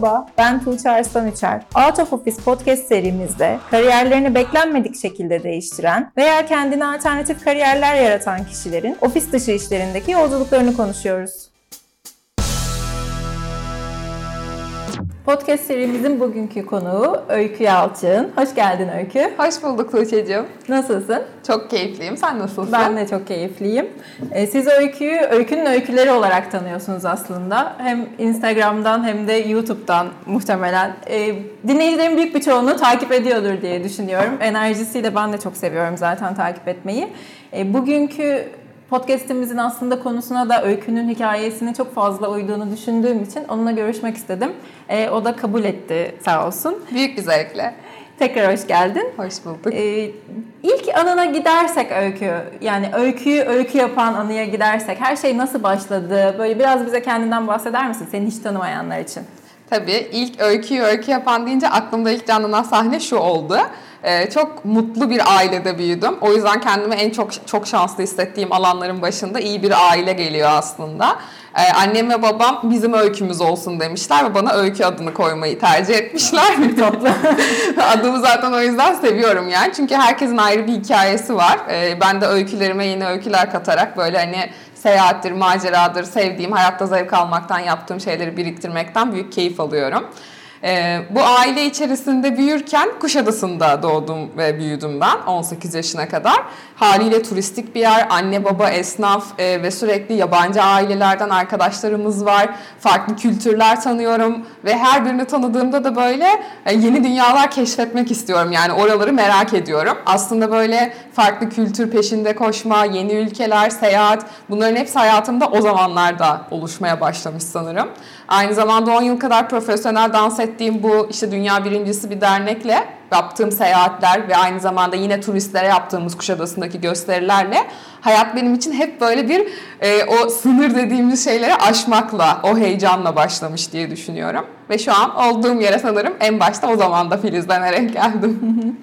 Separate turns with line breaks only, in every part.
Merhaba, ben Tuğçe Arslan Uçar. Out of Office podcast serimizde kariyerlerini beklenmedik şekilde değiştiren veya kendine alternatif kariyerler yaratan kişilerin ofis dışı işlerindeki yolculuklarını konuşuyoruz. Podcast serimizin bugünkü konuğu Öykü Yalçın. Hoş geldin Öykü.
Hoş bulduk Tuğçe'cim.
Nasılsın?
Çok keyifliyim. Sen nasılsın?
Ben de çok keyifliyim. Ee, siz Öykü'yü Öykü'nün öyküleri olarak tanıyorsunuz aslında. Hem Instagram'dan hem de YouTube'dan muhtemelen. Ee, dinleyicilerin büyük bir çoğunluğu takip ediyordur diye düşünüyorum. Enerjisiyle ben de çok seviyorum zaten takip etmeyi. Ee, bugünkü podcast'imizin aslında konusuna da öykünün hikayesine çok fazla uyduğunu düşündüğüm için onunla görüşmek istedim. E, o da kabul etti sağ olsun.
Büyük bir zevkle.
Tekrar hoş geldin.
Hoş bulduk.
Ee, ilk anına gidersek öykü, yani öyküyü öykü yapan anıya gidersek her şey nasıl başladı? Böyle biraz bize kendinden bahseder misin seni hiç tanımayanlar için?
Tabii ilk öyküyü öykü yapan deyince aklımda ilk canlanan sahne şu oldu. Ee, çok mutlu bir ailede büyüdüm. O yüzden kendimi en çok çok şanslı hissettiğim alanların başında iyi bir aile geliyor aslında. Ee, annem ve babam bizim öykümüz olsun demişler ve bana öykü adını koymayı tercih etmişler.
Tatlı.
Adımı zaten o yüzden seviyorum yani. Çünkü herkesin ayrı bir hikayesi var. Ee, ben de öykülerime yeni öyküler katarak böyle hani seyahattir, maceradır, sevdiğim, hayatta zevk almaktan, yaptığım şeyleri biriktirmekten büyük keyif alıyorum. Ee, bu aile içerisinde büyürken Kuşadası'nda doğdum ve büyüdüm ben 18 yaşına kadar. Haliyle turistik bir yer, anne baba esnaf e, ve sürekli yabancı ailelerden arkadaşlarımız var. Farklı kültürler tanıyorum ve her birini tanıdığımda da böyle e, yeni dünyalar keşfetmek istiyorum. Yani oraları merak ediyorum. Aslında böyle farklı kültür peşinde koşma, yeni ülkeler, seyahat bunların hepsi hayatımda o zamanlarda oluşmaya başlamış sanırım. Aynı zamanda 10 yıl kadar profesyonel dans ettiğim bu işte dünya birincisi bir dernekle yaptığım seyahatler ve aynı zamanda yine turistlere yaptığımız Kuşadası'ndaki gösterilerle hayat benim için hep böyle bir e, o sınır dediğimiz şeyleri aşmakla, o heyecanla başlamış diye düşünüyorum. Ve şu an olduğum yere sanırım en başta o zaman da filizlenerek geldim.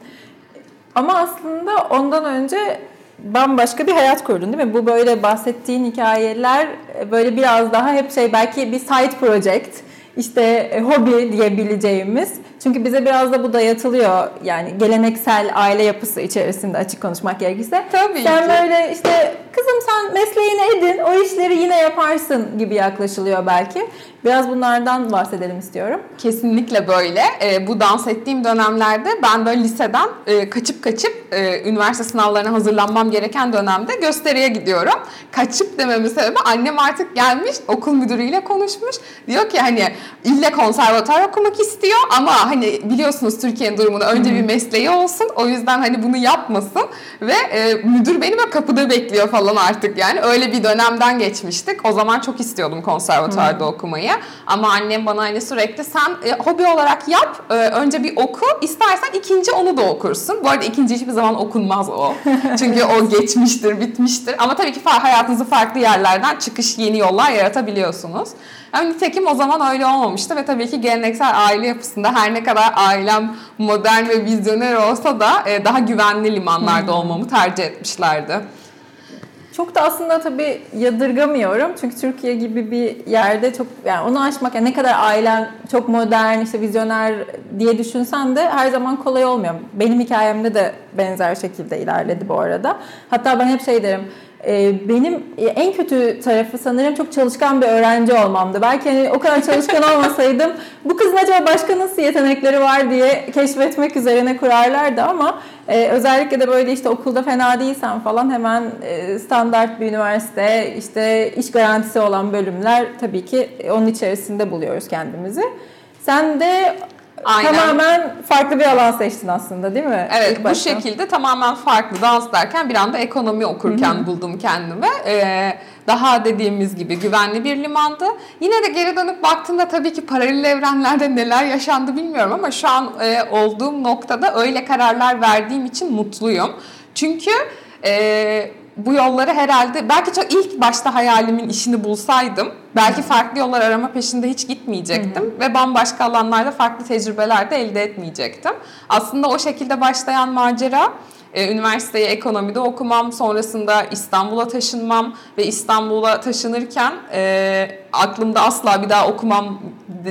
Ama aslında ondan önce bambaşka bir hayat kurdun değil mi? Bu böyle bahsettiğin hikayeler e, böyle biraz daha hep şey belki bir side project işte e, hobi diyebileceğimiz. Çünkü bize biraz da bu dayatılıyor. Yani geleneksel aile yapısı içerisinde açık konuşmak gerekirse.
Tabii
sen
ki.
böyle işte kızım sen mesleğini edin o işleri yine yaparsın gibi yaklaşılıyor belki. Biraz bunlardan bahsedelim istiyorum.
Kesinlikle böyle. E, bu dans ettiğim dönemlerde ben böyle liseden e, kaçıp kaçıp e, üniversite sınavlarına hazırlanmam gereken dönemde gösteriye gidiyorum. Kaçıp dememin sebebi annem artık gelmiş okul müdürüyle konuşmuş. Diyor ki hani ille konservatuar okumak istiyor ama hani biliyorsunuz Türkiye'nin durumunu önce bir mesleği olsun. O yüzden hani bunu yapmasın ve e, müdür beni kapıda bekliyor falan artık yani. Öyle bir dönemden geçmiştik. O zaman çok istiyordum konservatuarda okumayı. Ama annem bana hani sürekli sen e, hobi olarak yap. E, önce bir oku. istersen ikinci onu da okursun. Bu arada ikinci hiçbir zaman okunmaz o. Çünkü o geçmiştir, bitmiştir. Ama tabii ki hayatınızı farklı yerlerden çıkış, yeni yollar yaratabiliyorsunuz. Yani nitekim o zaman öyle olmamıştı ve tabii ki geleneksel aile yapısında her ne kadar ailem modern ve vizyoner olsa da e, daha güvenli limanlarda olmamı tercih etmişlerdi.
Çok da aslında tabii yadırgamıyorum. Çünkü Türkiye gibi bir yerde çok yani onu aşmak yani ne kadar ailen çok modern işte vizyoner diye düşünsen de her zaman kolay olmuyor. Benim hikayemde de benzer şekilde ilerledi bu arada. Hatta ben hep şey derim benim en kötü tarafı sanırım çok çalışkan bir öğrenci olmamdı. Belki hani o kadar çalışkan olmasaydım bu kızın acaba başka nasıl yetenekleri var diye keşfetmek üzerine kurarlardı ama e, özellikle de böyle işte okulda fena değilsen falan hemen e, standart bir üniversite işte iş garantisi olan bölümler tabii ki onun içerisinde buluyoruz kendimizi. Sen de Aynen. Tamamen farklı bir alan seçtin aslında değil mi?
Evet bu şekilde tamamen farklı dans derken bir anda ekonomi okurken Hı-hı. buldum kendimi. Ee, daha dediğimiz gibi güvenli bir limandı. Yine de geri dönüp baktığımda tabii ki paralel evrenlerde neler yaşandı bilmiyorum ama şu an e, olduğum noktada öyle kararlar verdiğim için mutluyum. Çünkü e, bu yolları herhalde belki çok ilk başta hayalimin işini bulsaydım belki farklı yollar arama peşinde hiç gitmeyecektim hı hı. ve bambaşka alanlarda farklı tecrübeler de elde etmeyecektim. Aslında o şekilde başlayan macera e, üniversiteyi ekonomide okumam, sonrasında İstanbul'a taşınmam ve İstanbul'a taşınırken e, aklımda asla bir daha okumam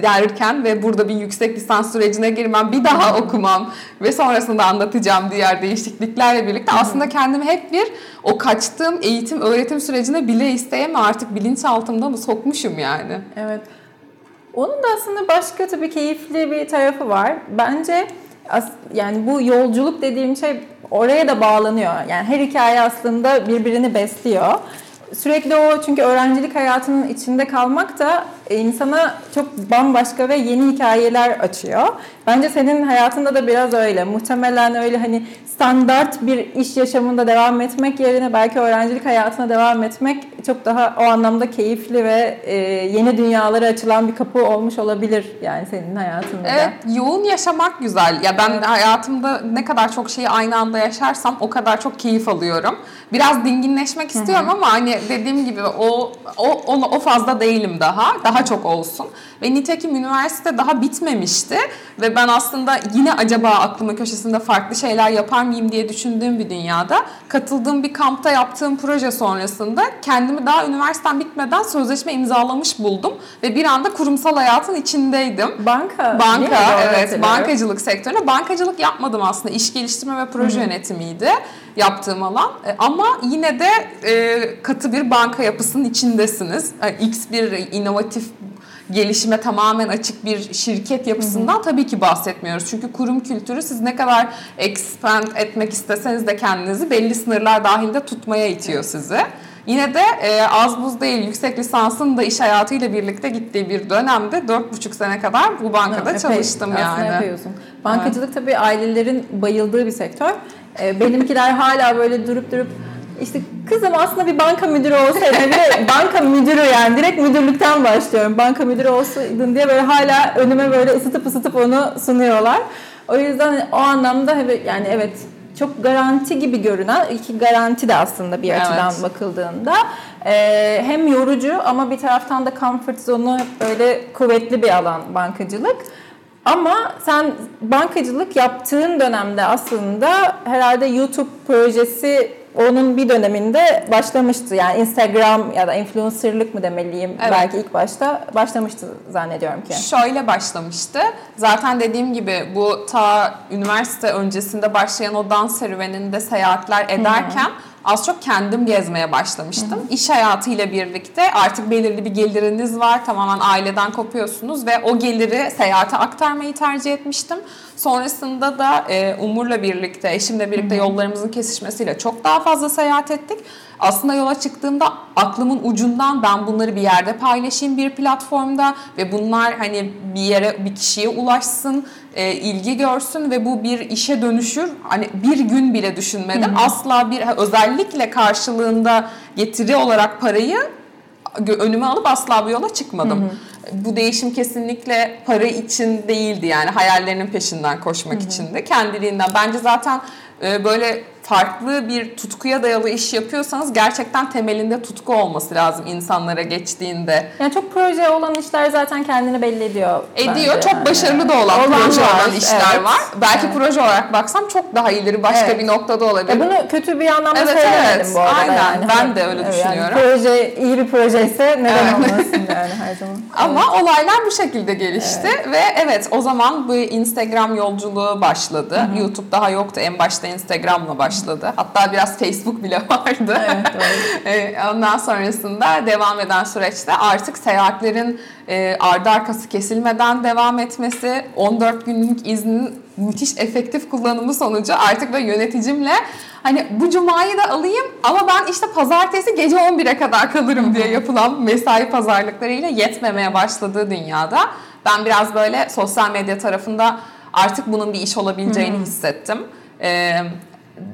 derken ve burada bir yüksek lisans sürecine girmem, bir daha okumam ve sonrasında anlatacağım diğer değişikliklerle birlikte aslında kendimi hep bir o kaçtığım eğitim öğretim sürecine bile isteyeme artık bilinçaltımda mı sokmuşum yani.
Evet. Onun da aslında başka tabii keyifli bir tarafı var. Bence yani bu yolculuk dediğim şey oraya da bağlanıyor. Yani her hikaye aslında birbirini besliyor. Sürekli o çünkü öğrencilik hayatının içinde kalmak da insana çok bambaşka ve yeni hikayeler açıyor. Bence senin hayatında da biraz öyle. Muhtemelen öyle hani standart bir iş yaşamında devam etmek yerine belki öğrencilik hayatına devam etmek çok daha o anlamda keyifli ve e, yeni dünyalara açılan bir kapı olmuş olabilir yani senin hayatında.
Evet, yoğun yaşamak güzel. Ya ben evet. hayatımda ne kadar çok şeyi aynı anda yaşarsam o kadar çok keyif alıyorum. Biraz dinginleşmek istiyorum ama hani dediğim gibi o o o, fazla değilim daha. Daha çok olsun. Ve nitekim üniversite daha bitmemişti ve ben aslında yine acaba aklımın köşesinde farklı şeyler yapar mıyım diye düşündüğüm bir dünyada katıldığım bir kampta yaptığım proje sonrasında kendimi daha üniversitem bitmeden sözleşme imzalamış buldum ve bir anda kurumsal hayatın içindeydim.
Banka.
Banka evet bankacılık sektörüne. Bankacılık yapmadım aslında iş geliştirme ve proje Hı-hı. yönetimiydi yaptığım alan. E, ama yine de e, katı bir banka yapısının içindesiniz. Yani X bir inovatif gelişime tamamen açık bir şirket yapısından hı hı. tabii ki bahsetmiyoruz. Çünkü kurum kültürü siz ne kadar expand etmek isteseniz de kendinizi belli sınırlar dahilinde tutmaya itiyor sizi. Yine de e, az buz değil yüksek lisansın da iş hayatıyla birlikte gittiği bir dönemde 4,5 sene kadar bu bankada evet, çalıştım epey, yani.
yapıyorsun. Bankacılık evet. tabii ailelerin bayıldığı bir sektör. E, benimkiler hala böyle durup durup işte kızım aslında bir banka müdürü olsaydı bir banka müdürü yani direkt müdürlükten başlıyorum. Banka müdürü olsaydın diye böyle hala önüme böyle ısıtıp ısıtıp onu sunuyorlar. O yüzden o anlamda yani evet çok garanti gibi görünen iki garanti de aslında bir açıdan evet. bakıldığında ee, hem yorucu ama bir taraftan da comfort zone'u böyle kuvvetli bir alan bankacılık. Ama sen bankacılık yaptığın dönemde aslında herhalde YouTube projesi onun bir döneminde başlamıştı. Yani Instagram ya da influencerlık mı demeliyim evet. belki ilk başta başlamıştı zannediyorum ki.
Şöyle başlamıştı. Zaten dediğim gibi bu ta üniversite öncesinde başlayan o dans serüveninde seyahatler ederken Hı-hı az çok kendim gezmeye başlamıştım. Hı hı. İş hayatıyla birlikte artık belirli bir geliriniz var. Tamamen aileden kopuyorsunuz ve o geliri seyahate aktarmayı tercih etmiştim. Sonrasında da e, Umur'la birlikte, eşimle birlikte hı hı. yollarımızın kesişmesiyle çok daha fazla seyahat ettik. Aslında yola çıktığımda aklımın ucundan ben bunları bir yerde paylaşayım bir platformda ve bunlar hani bir yere bir kişiye ulaşsın, e, ilgi görsün ve bu bir işe dönüşür. Hani bir gün bile düşünmedim. Hı hı. Asla bir özellikle karşılığında getiri olarak parayı önüme alıp asla bu yola çıkmadım. Hı hı. Bu değişim kesinlikle para için değildi yani hayallerinin peşinden koşmak hı hı. için de kendiliğinden. Bence zaten e, böyle farklı bir tutkuya dayalı iş yapıyorsanız gerçekten temelinde tutku olması lazım insanlara geçtiğinde.
Yani çok proje olan işler zaten kendini belli ediyor.
Ediyor. Bence. Çok başarılı da olan, olan proje var. olan işler evet. var. Belki evet. proje olarak baksam çok daha ileri başka evet. bir noktada olabilir.
Ya bunu kötü bir anlamda evet, söylemedim evet. bu arada.
Aynen.
Yani.
Ben de öyle evet, düşünüyorum.
Yani proje iyi bir projeyse neden evet. olmasın yani her zaman.
Ama evet. olaylar bu şekilde gelişti evet. ve evet o zaman bu Instagram yolculuğu başladı. Hı-hı. YouTube daha yoktu. En başta Instagram'la başladı başladı. Hatta biraz Facebook bile vardı. Evet, doğru. Ondan sonrasında devam eden süreçte artık seyahatlerin e, ardı arkası kesilmeden devam etmesi, 14 günlük iznin müthiş efektif kullanımı sonucu artık böyle yöneticimle hani bu cumayı da alayım ama ben işte pazartesi gece 11'e kadar kalırım diye yapılan mesai pazarlıklarıyla yetmemeye başladığı dünyada ben biraz böyle sosyal medya tarafında artık bunun bir iş olabileceğini hissettim. Ee,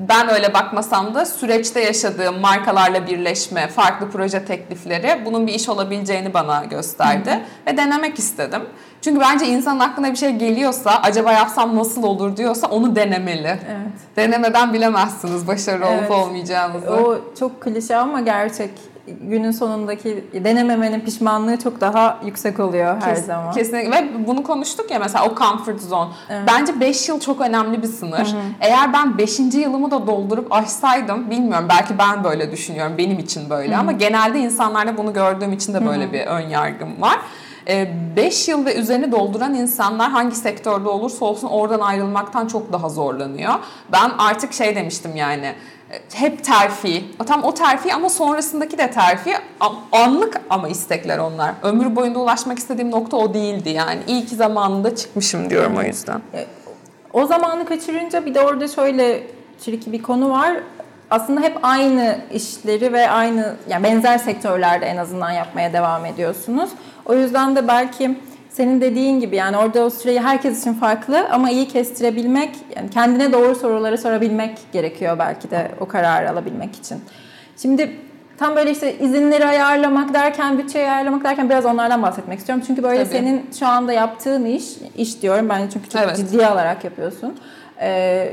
ben öyle bakmasam da süreçte yaşadığım markalarla birleşme, farklı proje teklifleri bunun bir iş olabileceğini bana gösterdi hı hı. ve denemek istedim. Çünkü bence insanın aklına bir şey geliyorsa, acaba yapsam nasıl olur diyorsa onu denemeli. Evet. Denemeden bilemezsiniz başarılı evet. olup olmayacağınızı.
O çok klişe ama gerçek. Günün sonundaki denememenin pişmanlığı çok daha yüksek oluyor her
Kes,
zaman.
Kesinlikle ve bunu konuştuk ya mesela o comfort zone. Evet. Bence 5 yıl çok önemli bir sınır. Hı hı. Eğer ben 5. yılımı da doldurup aşsaydım bilmiyorum belki ben böyle düşünüyorum benim için böyle hı hı. ama genelde insanlarda bunu gördüğüm için de böyle hı hı. bir ön yargım var. 5 yıl ve üzerine dolduran insanlar hangi sektörde olursa olsun oradan ayrılmaktan çok daha zorlanıyor. Ben artık şey demiştim yani hep terfi. Tam o terfi ama sonrasındaki de terfi. Anlık ama istekler onlar. Ömür boyunda ulaşmak istediğim nokta o değildi yani. İyi ki zamanında çıkmışım diyorum o yüzden. E,
o zamanı kaçırınca bir de orada şöyle çirkin bir konu var. Aslında hep aynı işleri ve aynı yani benzer sektörlerde en azından yapmaya devam ediyorsunuz. O yüzden de belki senin dediğin gibi yani orada o süreyi herkes için farklı ama iyi kestirebilmek, yani kendine doğru soruları sorabilmek gerekiyor belki de o kararı alabilmek için. Şimdi tam böyle işte izinleri ayarlamak derken, bütçeyi ayarlamak derken biraz onlardan bahsetmek istiyorum. Çünkü böyle Tabii. senin şu anda yaptığın iş, iş diyorum ben çünkü çok evet. ciddiye alarak yapıyorsun. Ee,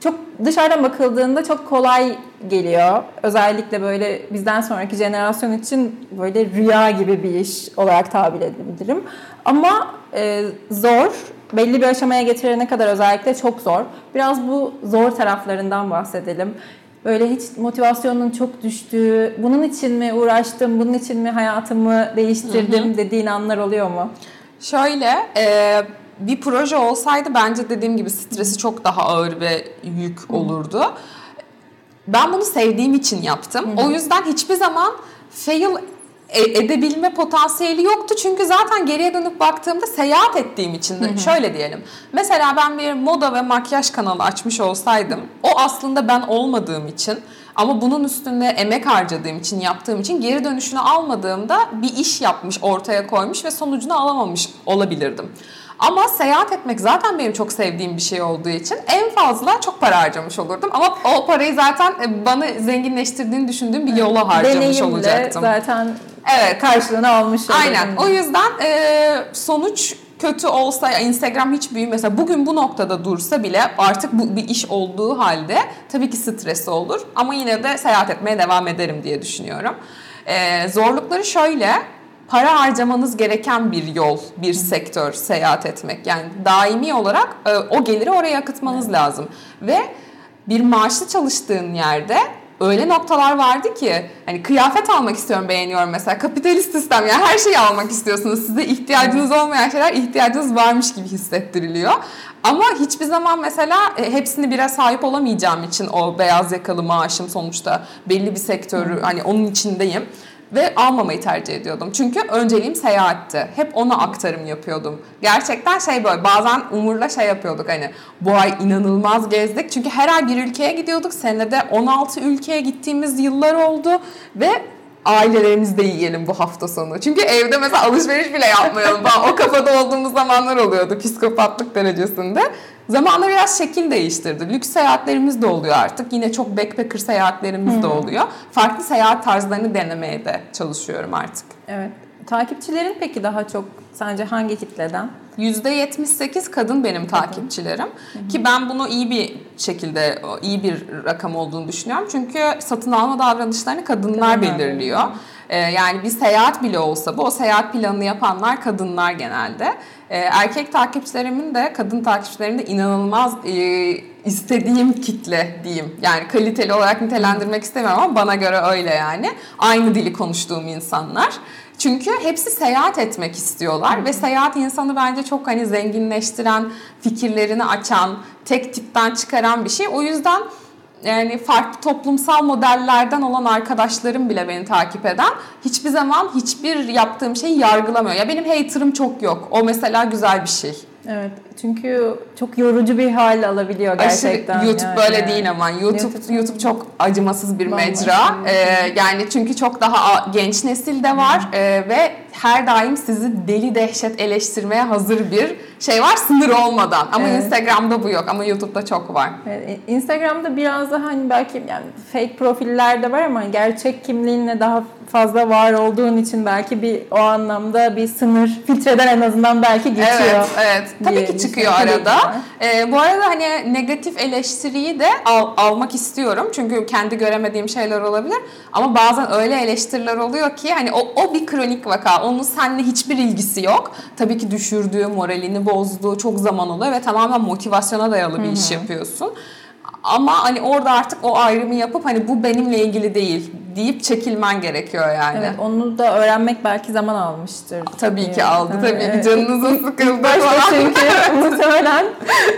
çok dışarıdan bakıldığında çok kolay geliyor. Özellikle böyle bizden sonraki jenerasyon için böyle rüya gibi bir iş olarak tabir edebilirim. Ama e, zor, belli bir aşamaya getirene kadar özellikle çok zor. Biraz bu zor taraflarından bahsedelim. Böyle hiç motivasyonun çok düştüğü, bunun için mi uğraştım, bunun için mi hayatımı değiştirdim hı hı. dediğin anlar oluyor mu?
Şöyle, e, bir proje olsaydı bence dediğim gibi stresi çok daha ağır ve yük olurdu. Ben bunu sevdiğim için yaptım. O yüzden hiçbir zaman fail e, edebilme potansiyeli yoktu. Çünkü zaten geriye dönüp baktığımda seyahat ettiğim için de şöyle diyelim. Mesela ben bir moda ve makyaj kanalı açmış olsaydım o aslında ben olmadığım için ama bunun üstünde emek harcadığım için, yaptığım için geri dönüşünü almadığımda bir iş yapmış, ortaya koymuş ve sonucunu alamamış olabilirdim. Ama seyahat etmek zaten benim çok sevdiğim bir şey olduğu için en fazla çok para harcamış olurdum. Ama o parayı zaten e, bana zenginleştirdiğini düşündüğüm bir yola harcamış Deneyimle olacaktım.
zaten evet. karşılığını almış.
Aynen. O yüzden e, sonuç kötü olsa ya Instagram hiç büyü mesela bugün bu noktada dursa bile artık bu bir iş olduğu halde tabii ki stresi olur ama yine de seyahat etmeye devam ederim diye düşünüyorum. Ee, zorlukları şöyle para harcamanız gereken bir yol, bir sektör seyahat etmek. Yani daimi olarak e, o geliri oraya akıtmanız lazım. Ve bir maaşlı çalıştığın yerde öyle noktalar vardı ki hani kıyafet almak istiyorum beğeniyorum mesela. Kapitalist sistem yani her şeyi almak istiyorsunuz. Size ihtiyacınız olmayan şeyler ihtiyacınız varmış gibi hissettiriliyor. Ama hiçbir zaman mesela e, hepsini bire sahip olamayacağım için o beyaz yakalı maaşım sonuçta belli bir sektörü hani onun içindeyim ve almamayı tercih ediyordum. Çünkü önceliğim seyahatti. Hep ona aktarım yapıyordum. Gerçekten şey böyle bazen Umur'la şey yapıyorduk hani bu ay inanılmaz gezdik. Çünkü her ay bir ülkeye gidiyorduk. Senede 16 ülkeye gittiğimiz yıllar oldu ve ailelerimizde yiyelim bu hafta sonu. Çünkü evde mesela alışveriş bile yapmayalım. o kafada olduğumuz zamanlar oluyordu psikopatlık derecesinde. Zamanla biraz şekil değiştirdi. Lüks seyahatlerimiz de oluyor artık. Yine çok backpacker seyahatlerimiz de oluyor. Farklı seyahat tarzlarını denemeye de çalışıyorum artık.
Evet. Takipçilerin peki daha çok sence hangi kitleden?
%78 kadın benim takipçilerim. Hı hı. Ki ben bunu iyi bir şekilde, iyi bir rakam olduğunu düşünüyorum. Çünkü satın alma davranışlarını kadınlar Kadınlar. belirliyor. Ee, yani bir seyahat bile olsa bu, o seyahat planını yapanlar kadınlar genelde. Ee, erkek takipçilerimin de, kadın takipçilerimin de inanılmaz e, istediğim kitle diyeyim. Yani kaliteli olarak nitelendirmek istemiyorum ama bana göre öyle yani. Aynı dili konuştuğum insanlar. Çünkü hepsi seyahat etmek istiyorlar ve seyahat insanı bence çok hani zenginleştiren, fikirlerini açan, tek tipten çıkaran bir şey. O yüzden yani farklı toplumsal modellerden olan arkadaşlarım bile beni takip eden hiçbir zaman hiçbir yaptığım şeyi yargılamıyor. Ya benim hater'ım çok yok. O mesela güzel bir şey.
Evet. Çünkü çok yorucu bir hal alabiliyor gerçekten.
Aşırı, YouTube yani. böyle değil ama YouTube YouTube, YouTube çok acımasız bir mecra. Ee, yani çünkü çok daha genç nesil de var ee, ve her daim sizi deli dehşet eleştirmeye hazır bir şey var sınır olmadan. Ama
Evet.
Instagram'da bu yok ama YouTube'da çok var.
Evet, Instagram'da biraz daha hani belki yani fake profiller de var ama gerçek kimliğinle daha fazla var olduğun için belki bir o anlamda bir sınır filtreden en azından belki geçiyor.
Evet, evet. Tabii
diye
ki çıkıyor arada. Ee, bu arada hani negatif eleştiriyi de al- almak istiyorum. Çünkü kendi göremediğim şeyler olabilir. Ama bazen öyle eleştiriler oluyor ki hani o, o bir kronik vaka. Onun seninle hiçbir ilgisi yok. Tabii ki düşürdüğü, moralini bozduğu çok zaman oluyor ve tamamen motivasyona dayalı bir iş yapıyorsun. Ama hani orada artık o ayrımı yapıp hani bu benimle ilgili değil deyip çekilmen gerekiyor yani.
Evet, onu da öğrenmek belki zaman almıştır.
Tabii ki aldı. Tabii ki
Evet.
canınızın sıkıldı
Başta
falan.
çünkü muhtemelen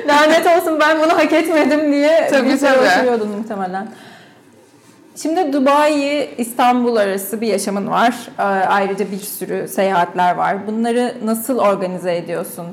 lanet olsun ben bunu hak etmedim diye
Tabii,
bir süre
tabii.
muhtemelen. Şimdi Dubai, İstanbul arası bir yaşamın var. Ee, Ayrıca bir sürü seyahatler var. Bunları nasıl organize ediyorsun?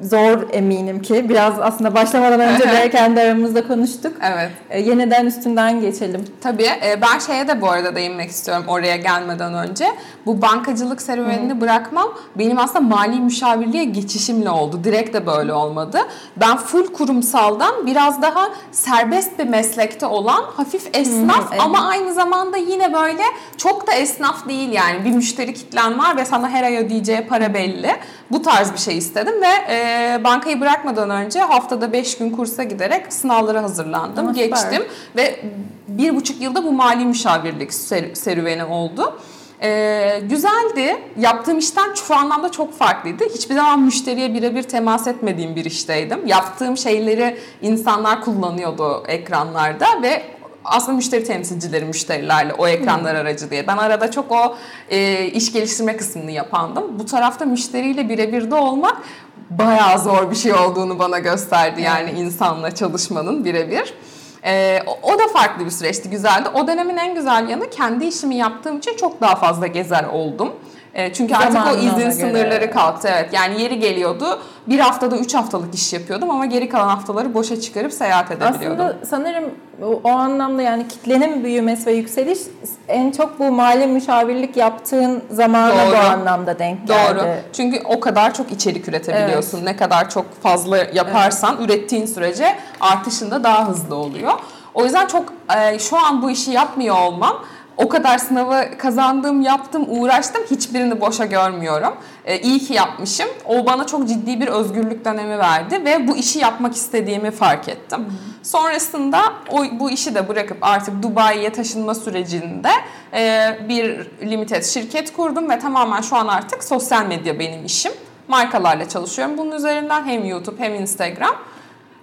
Zor eminim ki. Biraz aslında başlamadan önce de kendi aramızda konuştuk.
Evet.
Ee, Yeniden üstünden geçelim.
Tabii. e, Ben şeye de bu arada değinmek istiyorum oraya gelmeden önce. Bu bankacılık serüvenini bırakmam benim aslında mali müşavirliğe geçişimle oldu. Direkt de böyle olmadı. Ben full kurumsaldan biraz daha serbest bir meslekte olan hafif esnaf
evet.
ama aynı zamanda yine böyle çok da esnaf değil yani. Bir müşteri kitlen var ve sana her ay ödeyeceği para belli. Bu tarz bir şey istedim ve e, bankayı bırakmadan önce haftada 5 gün kursa giderek sınavlara hazırlandım.
Ama süper.
Geçtim ve bir buçuk yılda bu mali müşavirlik ser- serüveni oldu. Ee, güzeldi. Yaptığım işten şu anlamda çok farklıydı. Hiçbir zaman müşteriye birebir temas etmediğim bir işteydim. Yaptığım şeyleri insanlar kullanıyordu ekranlarda ve aslında müşteri temsilcileri müşterilerle o ekranlar aracı diye. Ben arada çok o e, iş geliştirme kısmını yapandım. Bu tarafta müşteriyle birebir de olmak bayağı zor bir şey olduğunu bana gösterdi. Yani insanla çalışmanın birebir. O- o da farklı bir süreçti, güzeldi. O dönemin en güzel yanı kendi işimi yaptığım için çok daha fazla gezer oldum. Ee, çünkü artık o
Zamanına
izin
göre.
sınırları kalktı. Evet, yani yeri geliyordu. Bir haftada üç haftalık iş yapıyordum ama geri kalan haftaları boşa çıkarıp seyahat edebiliyordum.
Aslında sanırım o, o anlamda yani kitlenin büyümesi ve yükseliş en çok bu mali müşavirlik yaptığın zamana
Doğru.
bu anlamda denk geldi.
Doğru. Çünkü o kadar çok içerik üretebiliyorsun. Ne kadar çok fazla yaparsan ürettiğin sürece artışında daha hızlı oluyor. O yüzden çok e, şu an bu işi yapmıyor olmam o kadar sınavı kazandım, yaptım, uğraştım. Hiçbirini boşa görmüyorum. E, iyi ki yapmışım. O bana çok ciddi bir özgürlük dönemi verdi ve bu işi yapmak istediğimi fark ettim. Sonrasında o bu işi de bırakıp artık Dubai'ye taşınma sürecinde e, bir limited şirket kurdum ve tamamen şu an artık sosyal medya benim işim. Markalarla çalışıyorum bunun üzerinden hem YouTube hem Instagram.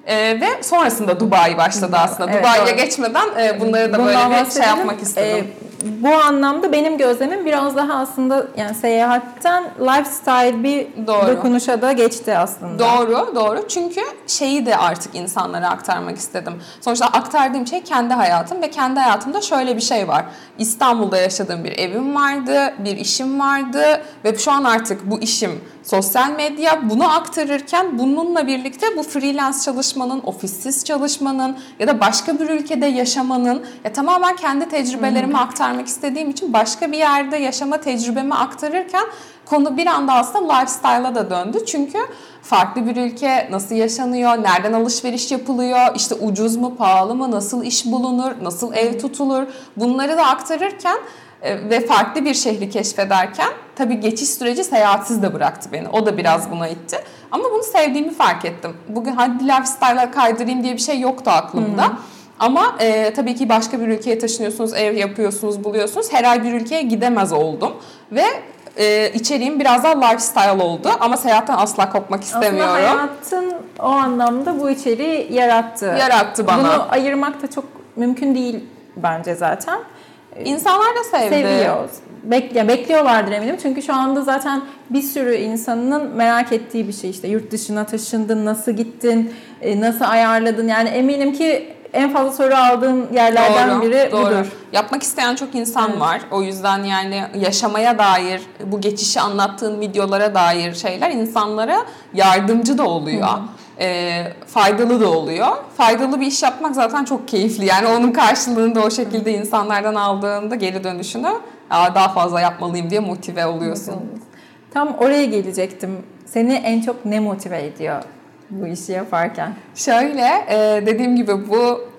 E, ve sonrasında Dubai başladı aslında.
Evet,
Dubai'ye
doğru.
geçmeden e, bunları da
Bundan
böyle bir şey yapmak istedim.
Ee, bu anlamda benim gözlemim biraz daha aslında yani seyahatten lifestyle bir
Doğru.
dokunuşa da geçti aslında.
Doğru, doğru. Çünkü şeyi de artık insanlara aktarmak istedim. Sonuçta aktardığım şey kendi hayatım ve kendi hayatımda şöyle bir şey var. İstanbul'da yaşadığım bir evim vardı, bir işim vardı ve şu an artık bu işim sosyal medya. Bunu aktarırken bununla birlikte bu freelance çalışmanın, ofissiz çalışmanın ya da başka bir ülkede yaşamanın ya tamamen kendi tecrübelerimi aktarmak istediğim için başka bir yerde yaşama tecrübemi aktarırken konu bir anda aslında lifestyle'a da döndü. Çünkü farklı bir ülke nasıl yaşanıyor, nereden alışveriş yapılıyor, işte ucuz mu, pahalı mı, nasıl iş bulunur, nasıl ev tutulur bunları da aktarırken e, ve farklı bir şehri keşfederken tabii geçiş süreci seyahatsiz de bıraktı beni. O da biraz buna itti. Ama bunu sevdiğimi fark ettim. Bugün hadi lifestyle'a kaydırayım diye bir şey yoktu aklımda. Ama e, tabii ki başka bir ülkeye taşınıyorsunuz, ev yapıyorsunuz, buluyorsunuz. Her ay bir ülkeye gidemez oldum. Ve e, içeriğim biraz daha lifestyle oldu. Ama seyahatten asla kopmak istemiyorum.
Aslında hayatın o anlamda bu içeriği yarattı.
Yarattı bana.
Bunu ayırmak da çok mümkün değil bence zaten.
İnsanlar da sevdi.
Seviyor. Bekle, bekliyorlardır eminim. Çünkü şu anda zaten bir sürü insanın merak ettiği bir şey işte yurt dışına taşındın, nasıl gittin, e, nasıl ayarladın. Yani eminim ki en fazla soru aldığın yerlerden
Doğru,
biri
doğru.
budur.
Yapmak isteyen çok insan var. O yüzden yani yaşamaya dair, bu geçişi anlattığın videolara dair şeyler insanlara yardımcı da oluyor. Ee, faydalı da oluyor. Faydalı bir iş yapmak zaten çok keyifli. Yani onun karşılığını da o şekilde insanlardan aldığında geri dönüşünü daha fazla yapmalıyım diye motive oluyorsun.
Tam oraya gelecektim. Seni en çok ne motive ediyor bu işi yaparken?
Şöyle e, dediğim gibi bu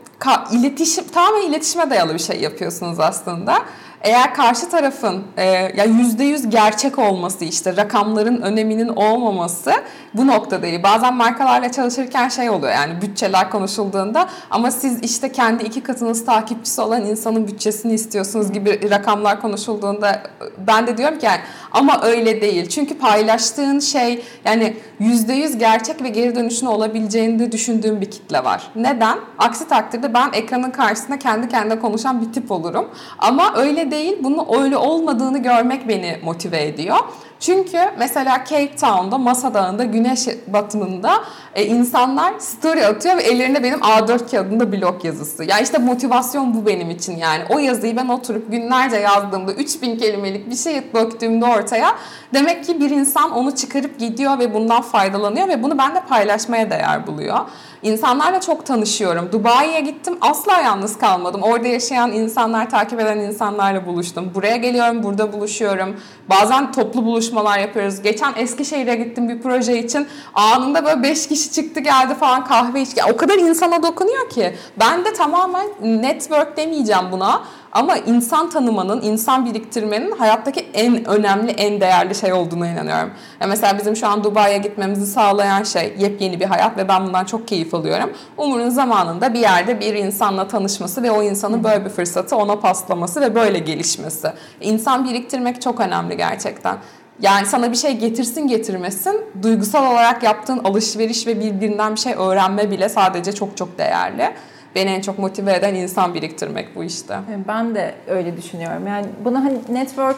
iletişim tamamen iletişime dayalı bir şey yapıyorsunuz aslında. Eğer karşı tarafın e, ya yüzde yüz gerçek olması işte rakamların öneminin olmaması bu nokta değil. Bazen markalarla çalışırken şey oluyor yani bütçeler konuşulduğunda ama siz işte kendi iki katınız takipçisi olan insanın bütçesini istiyorsunuz gibi rakamlar konuşulduğunda ben de diyorum ki yani ama öyle değil. Çünkü paylaştığın şey yani yüzde yüz gerçek ve geri dönüşün olabileceğini de düşündüğüm bir kitle var. Neden? Aksi takdirde ben ekranın karşısında kendi kendine konuşan bir tip olurum. Ama öyle değil. Bunun öyle olmadığını görmek beni motive ediyor. Çünkü mesela Cape Town'da, Masa Dağı'nda, güneş batımında e, insanlar story atıyor ve ellerinde benim A4 kağıdında blog yazısı. Ya yani işte motivasyon bu benim için yani. O yazıyı ben oturup günlerce yazdığımda 3000 kelimelik bir şey döktüğümde ortaya demek ki bir insan onu çıkarıp gidiyor ve bundan faydalanıyor ve bunu ben de paylaşmaya değer buluyor. İnsanlarla çok tanışıyorum. Dubai'ye gittim asla yalnız kalmadım. Orada yaşayan insanlar, takip eden insanlarla buluştum. Buraya geliyorum, burada buluşuyorum. Bazen toplu buluşmalar yapıyoruz. Geçen Eskişehir'e gittim bir proje için. Anında böyle 5 kişi çıktı geldi falan kahve içti. O kadar insana dokunuyor ki. Ben de tamamen network demeyeceğim buna. Ama insan tanımanın, insan biriktirmenin hayattaki en önemli, en değerli şey olduğuna inanıyorum. Ya mesela bizim şu an Dubai'ye gitmemizi sağlayan şey yepyeni bir hayat ve ben bundan çok keyif alıyorum. Umur'un zamanında bir yerde bir insanla tanışması ve o insanın böyle bir fırsatı ona paslaması ve böyle gelişmesi. İnsan biriktirmek çok önemli gerçekten. Yani sana bir şey getirsin getirmesin, duygusal olarak yaptığın alışveriş ve birbirinden bir şey öğrenme bile sadece çok çok değerli beni en çok motive eden insan biriktirmek bu işte.
Ben de öyle düşünüyorum. Yani bunu hani network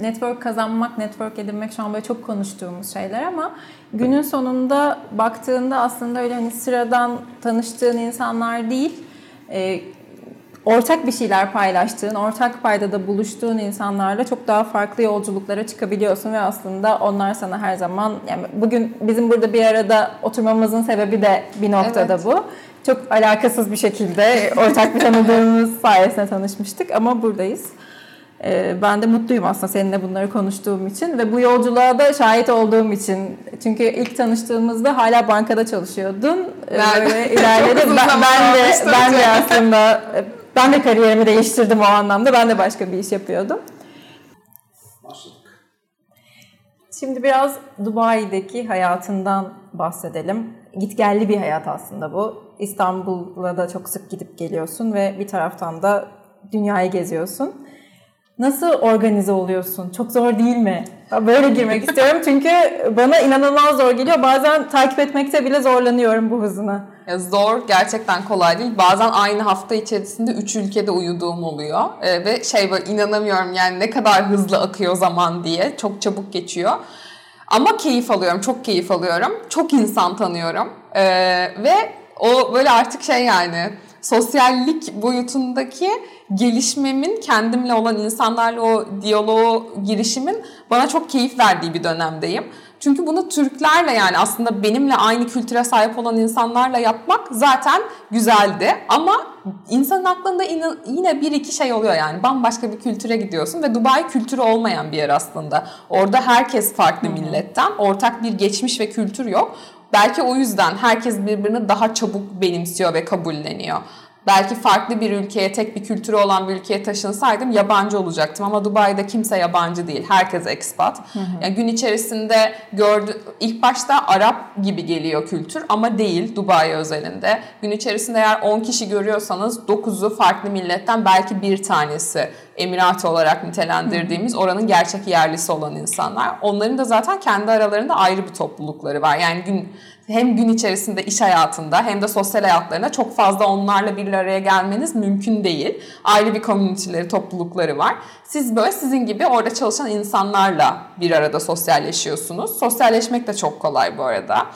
network kazanmak, network edinmek şu an böyle çok konuştuğumuz şeyler ama günün sonunda baktığında aslında öyle hani sıradan tanıştığın insanlar değil, e, ortak bir şeyler paylaştığın, ortak paydada buluştuğun insanlarla çok daha farklı yolculuklara çıkabiliyorsun ve aslında onlar sana her zaman yani bugün bizim burada bir arada oturmamızın sebebi de bir noktada evet. bu çok alakasız bir şekilde ortak bir tanıdığımız sayesinde tanışmıştık ama buradayız. Ee, ben de mutluyum aslında seninle bunları konuştuğum için ve bu yolculuğa da şahit olduğum için. Çünkü ilk tanıştığımızda hala bankada çalışıyordun. Ee, böyle ilerledi. ben, ben de ben de aslında ben de kariyerimi değiştirdim o anlamda. Ben de başka bir iş yapıyordum. Başladık. Şimdi biraz Dubai'deki hayatından bahsedelim. Gitgelli bir hayat aslında bu. İstanbul'a da çok sık gidip geliyorsun ve bir taraftan da dünyayı geziyorsun. Nasıl organize oluyorsun? Çok zor değil mi? Böyle girmek istiyorum çünkü bana inanılmaz zor geliyor. Bazen takip etmekte bile zorlanıyorum bu hızını.
Zor, gerçekten kolay değil. Bazen aynı hafta içerisinde 3 ülkede uyuduğum oluyor. Ee, ve şey böyle inanamıyorum yani ne kadar hızlı akıyor zaman diye. Çok çabuk geçiyor. Ama keyif alıyorum, çok keyif alıyorum. Çok insan tanıyorum. Ee, ve o böyle artık şey yani sosyallik boyutundaki gelişmemin kendimle olan insanlarla o diyaloğu girişimin bana çok keyif verdiği bir dönemdeyim. Çünkü bunu Türklerle yani aslında benimle aynı kültüre sahip olan insanlarla yapmak zaten güzeldi. Ama insanın aklında yine bir iki şey oluyor yani. Bambaşka bir kültüre gidiyorsun ve Dubai kültürü olmayan bir yer aslında. Orada herkes farklı milletten. Ortak bir geçmiş ve kültür yok. Belki o yüzden herkes birbirini daha çabuk benimsiyor ve kabulleniyor. Belki farklı bir ülkeye, tek bir kültürü olan bir ülkeye taşınsaydım yabancı olacaktım. Ama Dubai'de kimse yabancı değil. Herkes expat. Hı hı. Yani gün içerisinde gördü ilk başta Arap gibi geliyor kültür ama değil Dubai özelinde. Gün içerisinde eğer 10 kişi görüyorsanız 9'u farklı milletten belki bir tanesi Emirat olarak nitelendirdiğimiz oranın gerçek yerlisi olan insanlar. Onların da zaten kendi aralarında ayrı bir toplulukları var. Yani gün hem gün içerisinde iş hayatında hem de sosyal hayatlarında çok fazla onlarla bir araya gelmeniz mümkün değil. Ayrı bir komüniteleri, toplulukları var. Siz böyle sizin gibi orada çalışan insanlarla bir arada sosyalleşiyorsunuz. Sosyalleşmek de çok kolay bu arada.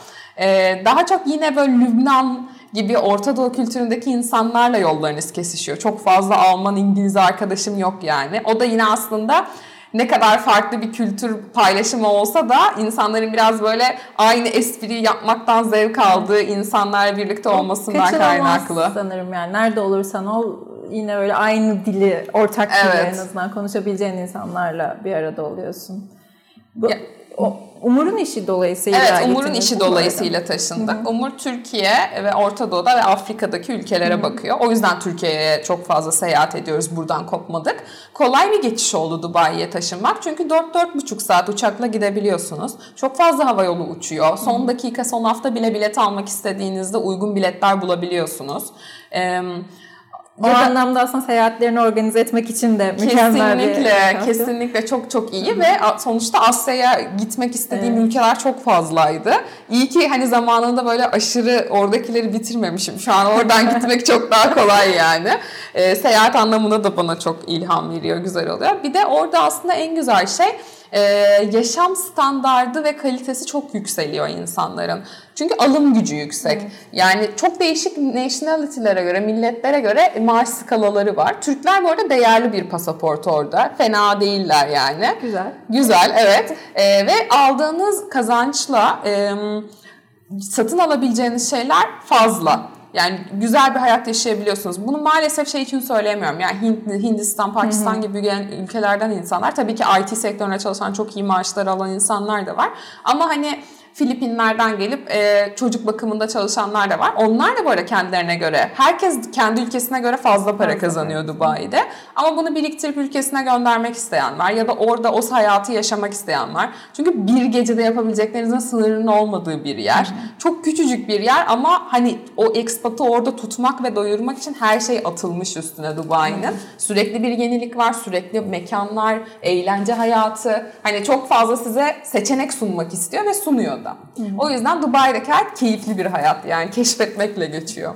Ee, daha çok yine böyle Lübnan gibi Orta Doğu kültüründeki insanlarla yollarınız kesişiyor. Çok fazla Alman, İngiliz arkadaşım yok yani. O da yine aslında ne kadar farklı bir kültür paylaşımı olsa da insanların biraz böyle aynı espriyi yapmaktan zevk aldığı insanlarla birlikte olmasından kaynaklı.
sanırım yani. Nerede olursan ol yine öyle aynı dili, ortak dili
Evet.
en azından konuşabileceğin insanlarla bir arada oluyorsun. Bu,
Ya-
o, Umur'un işi dolayısıyla
Evet, Umur'un işi dolayısıyla taşındık. Umur Türkiye ve Orta Doğu'da ve Afrika'daki ülkelere bakıyor. O yüzden Türkiye'ye çok fazla seyahat ediyoruz. Buradan kopmadık. Kolay bir geçiş oldu Dubai'ye taşınmak. Çünkü 4-4,5 saat uçakla gidebiliyorsunuz. Çok fazla hava yolu uçuyor. Son dakika, son hafta bile bilet almak istediğinizde uygun biletler bulabiliyorsunuz. Ee,
O anlamda aslında seyahatlerini organize etmek için de mükemmel bir
Kesinlikle,
lokasyon.
kesinlikle çok çok iyi ve sonuçta Asya'ya gitmek istediğim ülkeler çok fazlaydı. İyi ki hani zamanında böyle aşırı oradakileri bitirmemişim. Şu an oradan gitmek çok daha kolay yani. Ee, seyahat anlamında da bana çok ilham veriyor, güzel oluyor. Bir de orada aslında en güzel şey e, yaşam standardı ve kalitesi çok yükseliyor insanların. Çünkü alım gücü yüksek. Yani çok değişik nationality'lere göre, milletlere göre maaş skalaları var. Türkler bu arada değerli bir pasaport orada. Fena değiller yani.
Güzel.
Güzel, evet. E, ve aldığınız kazançla e, satın alabileceğiniz şeyler fazla. Yani güzel bir hayat yaşayabiliyorsunuz. Bunu maalesef şey için söyleyemiyorum. Yani Hint, Hindistan, Pakistan gibi gelen ülkelerden insanlar. Tabii ki IT sektöründe çalışan çok iyi maaşlar alan insanlar da var. Ama hani Filipinler'den gelip e, çocuk bakımında çalışanlar da var. Onlar da böyle kendilerine göre, herkes kendi ülkesine göre fazla para kazanıyor Dubai'de. Ama bunu biriktirip ülkesine göndermek isteyen var ya da orada o hayatı yaşamak isteyen var. Çünkü bir gecede yapabileceklerinizin sınırının olmadığı bir yer. Çok küçücük bir yer ama hani o ekspatı orada tutmak ve doyurmak için her şey atılmış üstüne Dubai'nin. Sürekli bir yenilik var, sürekli mekanlar, eğlence hayatı. Hani çok fazla size seçenek sunmak istiyor ve sunuyor da. O yüzden Dubai'deki hayat keyifli bir hayat yani keşfetmekle geçiyor.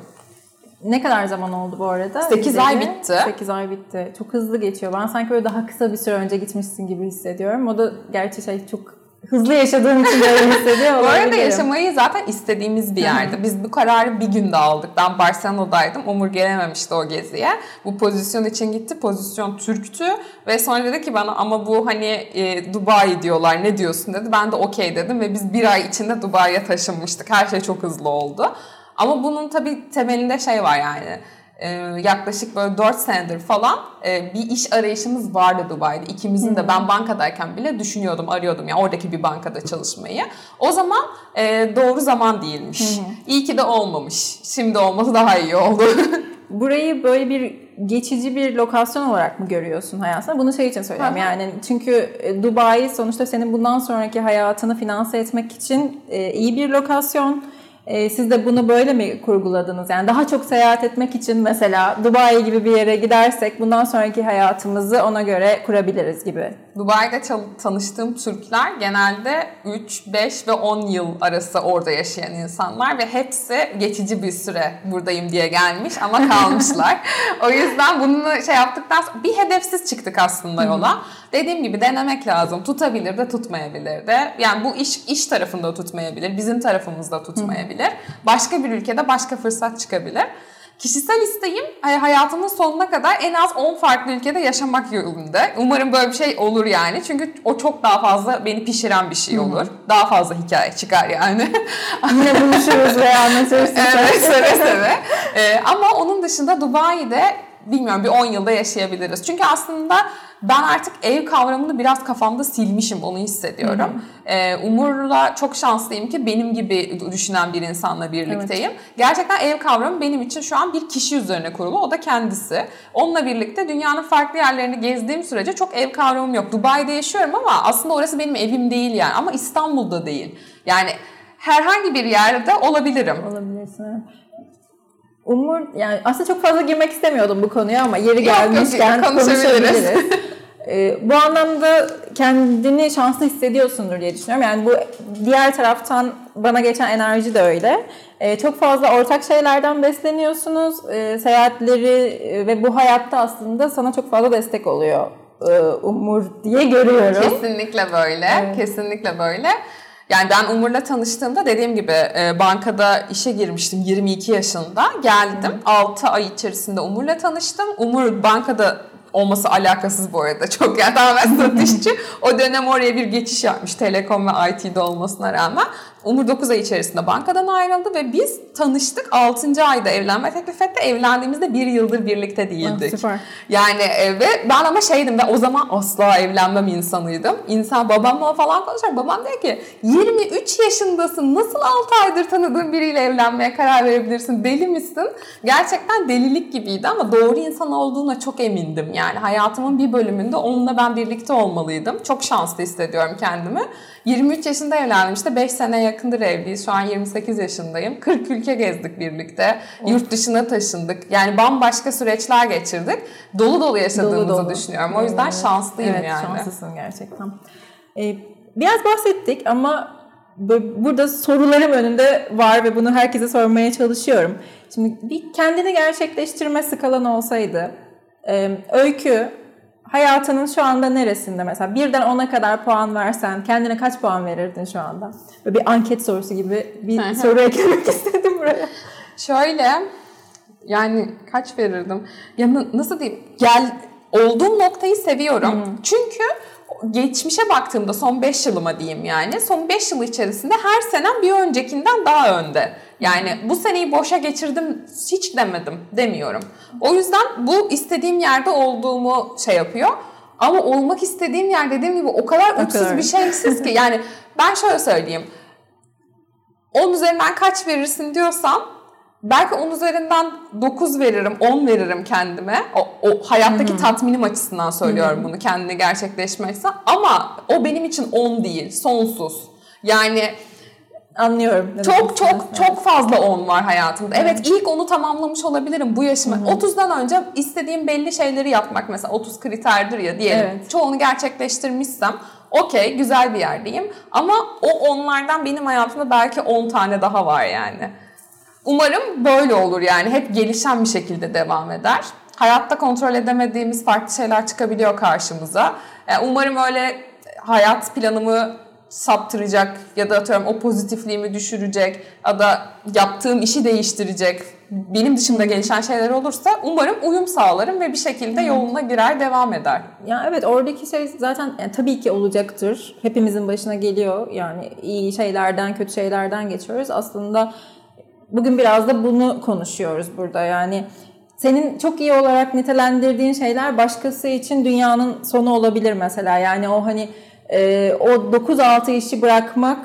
Ne kadar zaman oldu bu arada?
Sekiz ay
Gideli?
bitti.
8 ay bitti. Çok hızlı geçiyor. Ben sanki böyle daha kısa bir süre önce gitmişsin gibi hissediyorum. O da gerçi şey çok hızlı yaşadığım için böyle hissediyor
Bu arada yaşamayı zaten istediğimiz bir yerde. Biz bu kararı bir günde aldık. Ben Barcelona'daydım. Umur gelememişti o geziye. Bu pozisyon için gitti. Pozisyon Türktü. Ve sonra dedi ki bana ama bu hani e, Dubai diyorlar ne diyorsun dedi. Ben de okey dedim ve biz bir ay içinde Dubai'ye taşınmıştık. Her şey çok hızlı oldu. Ama bunun tabii temelinde şey var yani. E, yaklaşık böyle 4 senedir falan e, bir iş arayışımız vardı Dubai'de. İkimizin de ben bankadayken bile düşünüyordum, arıyordum ya oradaki bir bankada çalışmayı. O zaman e, doğru zaman değilmiş. İyi ki de olmamış. Şimdi olması daha iyi oldu.
Burayı böyle bir geçici bir lokasyon olarak mı görüyorsun hayatında? Bunu şey için söylüyorum
Hı hı.
yani çünkü e, Dubai sonuçta senin bundan sonraki hayatını finanse etmek için iyi bir lokasyon. E, siz de bunu böyle mi kurguladınız? Yani daha çok seyahat etmek için mesela Dubai gibi bir yere gidersek bundan sonraki hayatımızı ona göre kurabiliriz gibi.
Dubai'de tanıştığım Türkler genelde 3, 5 ve 10 yıl arası orada yaşayan insanlar ve hepsi geçici bir süre buradayım diye gelmiş ama kalmışlar. o yüzden bunu şey yaptıktan sonra bir hedefsiz çıktık aslında yola. Dediğim gibi denemek lazım. Tutabilir de tutmayabilir de. Yani bu iş iş tarafında tutmayabilir, bizim tarafımızda tutmayabilir. Başka bir ülkede başka fırsat çıkabilir. Kişisel isteğim hani hayatımın sonuna kadar en az 10 farklı ülkede yaşamak yolunda. Umarım böyle bir şey olur yani. Çünkü o çok daha fazla beni pişiren bir şey olur. Daha fazla hikaye çıkar yani.
Yine buluşuruz ve anlatırız.
evet seve seve. Ee, ama onun dışında Dubai'de bilmiyorum bir 10 yılda yaşayabiliriz. Çünkü aslında ben artık ev kavramını biraz kafamda silmişim onu hissediyorum. Ee, Umur'la çok şanslıyım ki benim gibi düşünen bir insanla birlikteyim. Gerçekten ev kavramı benim için şu an bir kişi üzerine kurulu. O da kendisi. Onunla birlikte dünyanın farklı yerlerini gezdiğim sürece çok ev kavramım yok. Dubai'de yaşıyorum ama aslında orası benim evim değil yani. Ama İstanbul'da değil. Yani herhangi bir yerde olabilirim.
Olabilirsin. Evet. Umur, yani aslında çok fazla girmek istemiyordum bu konuya ama yeri
Yok, yok,
gelmişken
konuşabiliriz.
Ee, bu anlamda kendini şanslı hissediyorsundur diye düşünüyorum. Yani bu diğer taraftan bana geçen enerji de öyle. Ee, çok fazla ortak şeylerden besleniyorsunuz. Ee, seyahatleri e, ve bu hayatta aslında sana çok fazla destek oluyor e, Umur diye görüyorum.
Kesinlikle böyle. Kesinlikle böyle. Yani ben Umur'la tanıştığımda dediğim gibi e, bankada işe girmiştim 22 yaşında. Geldim 6 ay içerisinde Umur'la tanıştım. Umur bankada olması alakasız bu arada. Çok yani tamamen satışçı. o dönem oraya bir geçiş yapmış Telekom ve IT'de olmasına rağmen. Umur 9 ay içerisinde bankadan ayrıldı ve biz tanıştık 6. ayda evlenme teklif etti. Evlendiğimizde bir yıldır birlikte değildik.
Ah, süper.
Yani e, ve ben ama şeydim ben o zaman asla evlenmem insanıydım. İnsan babamla falan konuşuyor. Babam diyor ki 23 yaşındasın nasıl 6 aydır tanıdığın biriyle evlenmeye karar verebilirsin? Deli misin? Gerçekten delilik gibiydi ama doğru insan olduğuna çok emindim. Yani hayatımın bir bölümünde onunla ben birlikte olmalıydım. Çok şanslı hissediyorum kendimi. 23 yaşında evlendim işte 5 sene yakındır evliyiz. Şu an 28 yaşındayım. 40 ülke gezdik birlikte. Of. Yurt dışına taşındık. Yani bambaşka süreçler geçirdik. Dolu dolu yaşadığımızı dolu dolu. düşünüyorum. O yüzden evet. şanslıyım
evet,
yani.
şanslısın gerçekten. Ee, biraz bahsettik ama burada sorularım önünde var ve bunu herkese sormaya çalışıyorum. Şimdi bir kendini gerçekleştirme skalan olsaydı öykü hayatının şu anda neresinde mesela? Birden ona kadar puan versen kendine kaç puan verirdin şu anda? Böyle bir anket sorusu gibi bir soru eklemek istedim buraya.
Şöyle yani kaç verirdim? Ya nasıl diyeyim? Gel olduğum noktayı seviyorum. Hmm. Çünkü geçmişe baktığımda son 5 yılıma diyeyim yani. Son 5 yıl içerisinde her senem bir öncekinden daha önde. Yani bu seneyi boşa geçirdim hiç demedim demiyorum. O yüzden bu istediğim yerde olduğumu şey yapıyor. Ama olmak istediğim yer dediğim gibi o kadar uçsuz bir şeysiz ki. Yani ben şöyle söyleyeyim. 10 üzerinden kaç verirsin diyorsam belki 10 üzerinden 9 veririm, 10 veririm kendime. O, o hayattaki Hı-hı. tatminim açısından söylüyorum Hı-hı. bunu kendine gerçekleşmekse. Ama o benim için 10 değil, sonsuz. Yani
Anlıyorum.
Çok çok evet. çok fazla 10 var hayatımda. Evet, evet ilk onu tamamlamış olabilirim bu yaşıma. Hı-hı. 30'dan önce istediğim belli şeyleri yapmak mesela 30 kriterdir ya diyelim. Evet. Çoğunu gerçekleştirmişsem okey güzel bir yerdeyim. Ama o onlardan benim hayatımda belki 10 tane daha var yani. Umarım böyle olur yani hep gelişen bir şekilde devam eder. Hayatta kontrol edemediğimiz farklı şeyler çıkabiliyor karşımıza. Yani umarım öyle hayat planımı saptıracak ya da atıyorum o pozitifliğimi düşürecek ya da yaptığım işi değiştirecek benim dışımda gelişen şeyler olursa umarım uyum sağlarım ve bir şekilde yoluna girer devam eder.
Ya evet oradaki şey zaten yani tabii ki olacaktır. Hepimizin başına geliyor. Yani iyi şeylerden, kötü şeylerden geçiyoruz. Aslında bugün biraz da bunu konuşuyoruz burada. Yani senin çok iyi olarak nitelendirdiğin şeyler başkası için dünyanın sonu olabilir mesela. Yani o hani e, o 9-6 işi bırakmak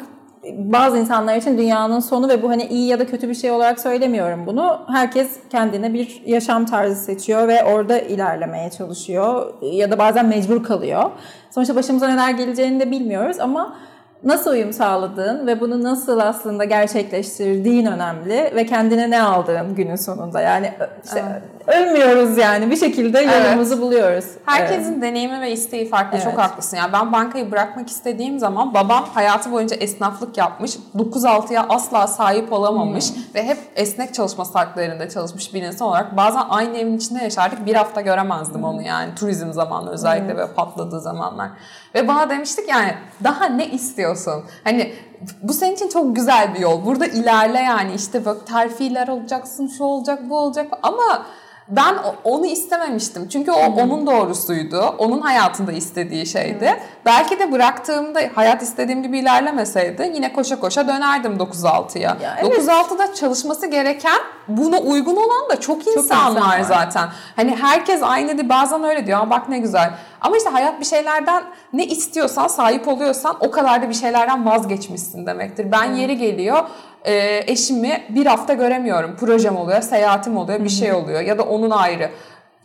bazı insanlar için dünyanın sonu ve bu hani iyi ya da kötü bir şey olarak söylemiyorum bunu. Herkes kendine bir yaşam tarzı seçiyor ve orada ilerlemeye çalışıyor ya da bazen mecbur kalıyor. Sonuçta başımıza neler geleceğini de bilmiyoruz ama nasıl uyum sağladığın ve bunu nasıl aslında gerçekleştirdiğin önemli ve kendine ne aldığın günün sonunda. Yani işte evet. ölmüyoruz yani bir şekilde yolumuzu evet. buluyoruz.
Herkesin evet. deneyimi ve isteği farklı. Evet. Çok haklısın. Yani ben bankayı bırakmak istediğim zaman babam hayatı boyunca esnaflık yapmış. 9-6'ya asla sahip olamamış hmm. ve hep esnek çalışma saatlerinde çalışmış bir insan olarak bazen aynı evin içinde yaşardık. Bir hafta göremezdim hmm. onu yani turizm zamanı özellikle evet. böyle patladığı zamanlar. Ve bana demiştik yani daha ne istiyorsun? Hani bu senin için çok güzel bir yol. Burada ilerle yani işte bak terfiler olacaksın, şu olacak, bu olacak ama ben onu istememiştim. Çünkü o onun doğrusuydu. Onun hayatında istediği şeydi. Evet. Belki de bıraktığımda hayat istediğim gibi ilerlemeseydi yine koşa koşa dönerdim 9-6'ya. Evet. 9-6'da çalışması gereken buna uygun olan da çok insan, çok insan var zaten. Hani herkes aynı değil. Bazen öyle diyor. Bak ne güzel. Ama işte hayat bir şeylerden ne istiyorsan, sahip oluyorsan o kadar da bir şeylerden vazgeçmişsin demektir. Ben yeri geliyor e, eşimi bir hafta göremiyorum. Projem oluyor, seyahatim oluyor, bir şey oluyor ya da onun ayrı.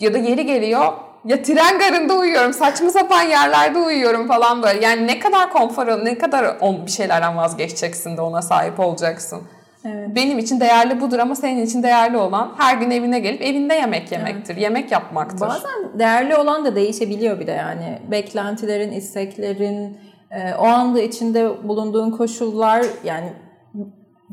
Ya da yeri geliyor ya tren garında uyuyorum, saçma sapan yerlerde uyuyorum falan böyle. Yani ne kadar konfor, ne kadar bir şeylerden vazgeçeceksin de ona sahip olacaksın. Evet. Benim için değerli budur ama senin için değerli olan her gün evine gelip evinde yemek yemektir. Evet. Yemek yapmaktır.
Bazen değerli olan da değişebiliyor bir de yani. Beklentilerin, isteklerin, e, o anda içinde bulunduğun koşullar yani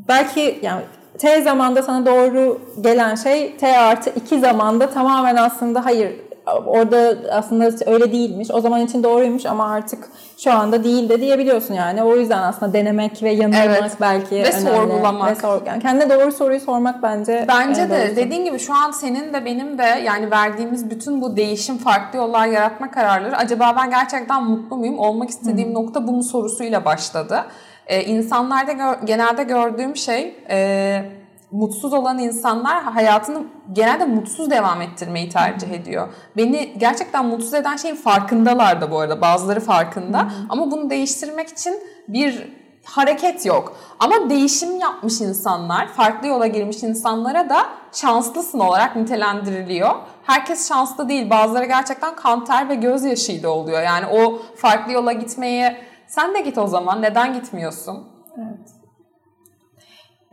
belki yani T zamanda sana doğru gelen şey T artı 2 zamanda tamamen aslında hayır orada aslında öyle değilmiş. O zaman için doğruymuş ama artık şu anda değil de diyebiliyorsun yani. O yüzden aslında denemek ve yanılmak
Evet.
belki
Ve
önemli.
sorgulamak.
Ve sor, yani kendine doğru soruyu sormak bence
Bence
en
de
doğrusu.
dediğin gibi şu an senin de benim de yani verdiğimiz bütün bu değişim farklı yollar yaratma kararları acaba ben gerçekten mutlu muyum? Olmak istediğim nokta bu mu sorusuyla başladı. Ee, insanlarda gör- genelde gördüğüm şey e, mutsuz olan insanlar hayatını genelde mutsuz devam ettirmeyi tercih ediyor. Beni gerçekten mutsuz eden şeyin farkındalar da bu arada. Bazıları farkında. Ama bunu değiştirmek için bir hareket yok. Ama değişim yapmış insanlar, farklı yola girmiş insanlara da şanslısın olarak nitelendiriliyor. Herkes şanslı değil. Bazıları gerçekten kan ter ve gözyaşıyla oluyor. Yani o farklı yola gitmeye sen de git o zaman. Neden gitmiyorsun?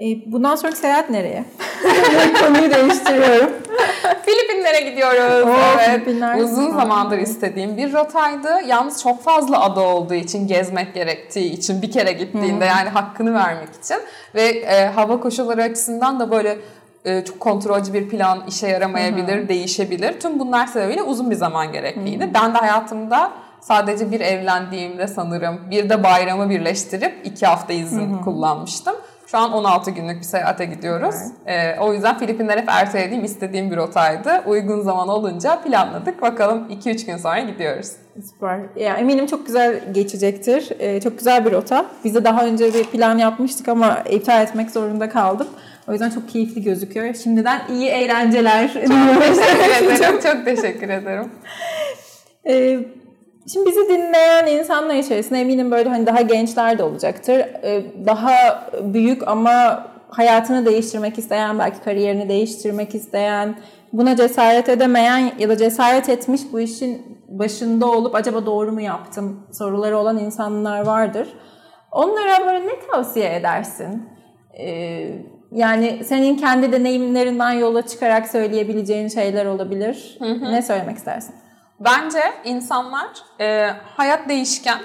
E, bundan sonraki seyahat nereye? Konuyu değiştiriyorum.
Filipinlere gidiyoruz.
Oo,
evet.
Filipinler.
Uzun zamandır istediğim bir rotaydı. Yalnız çok fazla ada olduğu için, gezmek gerektiği için bir kere gittiğinde yani hakkını vermek için ve e, hava koşulları açısından da böyle e, çok kontrolcü bir plan işe yaramayabilir, değişebilir. Tüm bunlar sebebiyle uzun bir zaman gerekliydi. Ben de hayatımda sadece bir evlendiğimde sanırım bir de bayramı birleştirip iki hafta izin kullanmıştım. Şu an 16 günlük bir seyahate gidiyoruz. Ee, o yüzden Filipinler hep ertelediğim, istediğim bir rotaydı. Uygun zaman olunca planladık. Bakalım 2-3 gün sonra gidiyoruz.
Süper. Ya eminim çok güzel geçecektir. E, çok güzel bir rota. Biz de daha önce bir plan yapmıştık ama iptal etmek zorunda kaldık. O yüzden çok keyifli gözüküyor. Şimdiden iyi eğlenceler.
teşekkür ederim. Çok teşekkür ederim.
Ee, Şimdi bizi dinleyen insanlar içerisinde eminim böyle hani daha gençler de olacaktır. Ee, Daha büyük ama hayatını değiştirmek isteyen, belki kariyerini değiştirmek isteyen, buna cesaret edemeyen ya da cesaret etmiş bu işin başında olup acaba doğru mu yaptım soruları olan insanlar vardır. Onlara böyle ne tavsiye edersin? Ee, yani senin kendi deneyimlerinden yola çıkarak söyleyebileceğin şeyler olabilir. Ne söylemek istersin?
Bence insanlar e, hayat değişken.